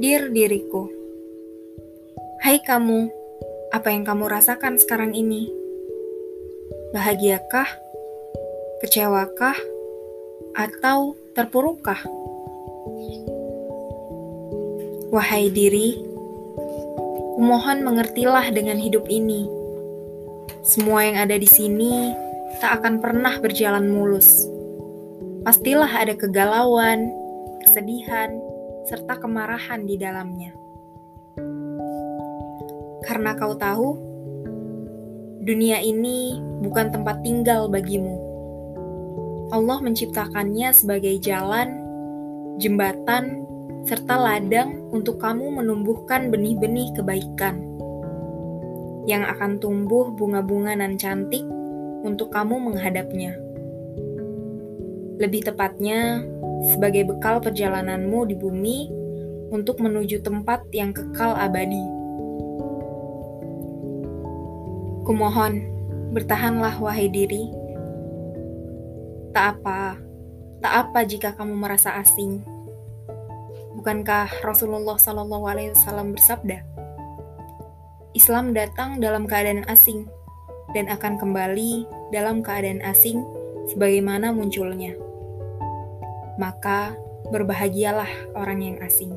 Dir diriku, hai kamu, apa yang kamu rasakan sekarang ini? Bahagiakah? Kecewakah? Atau terpurukkah? Wahai diri, kumohon mengertilah dengan hidup ini. Semua yang ada di sini tak akan pernah berjalan mulus. Pastilah ada kegalauan, kesedihan, serta kemarahan di dalamnya. Karena kau tahu, dunia ini bukan tempat tinggal bagimu. Allah menciptakannya sebagai jalan, jembatan, serta ladang untuk kamu menumbuhkan benih-benih kebaikan yang akan tumbuh bunga-bunga nan cantik untuk kamu menghadapnya. Lebih tepatnya, sebagai bekal perjalananmu di bumi untuk menuju tempat yang kekal abadi. Kumohon, bertahanlah wahai diri. Tak apa, tak apa jika kamu merasa asing. Bukankah Rasulullah Shallallahu Alaihi Wasallam bersabda, Islam datang dalam keadaan asing dan akan kembali dalam keadaan asing sebagaimana munculnya maka berbahagialah orang yang asing.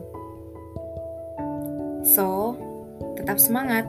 So, tetap semangat!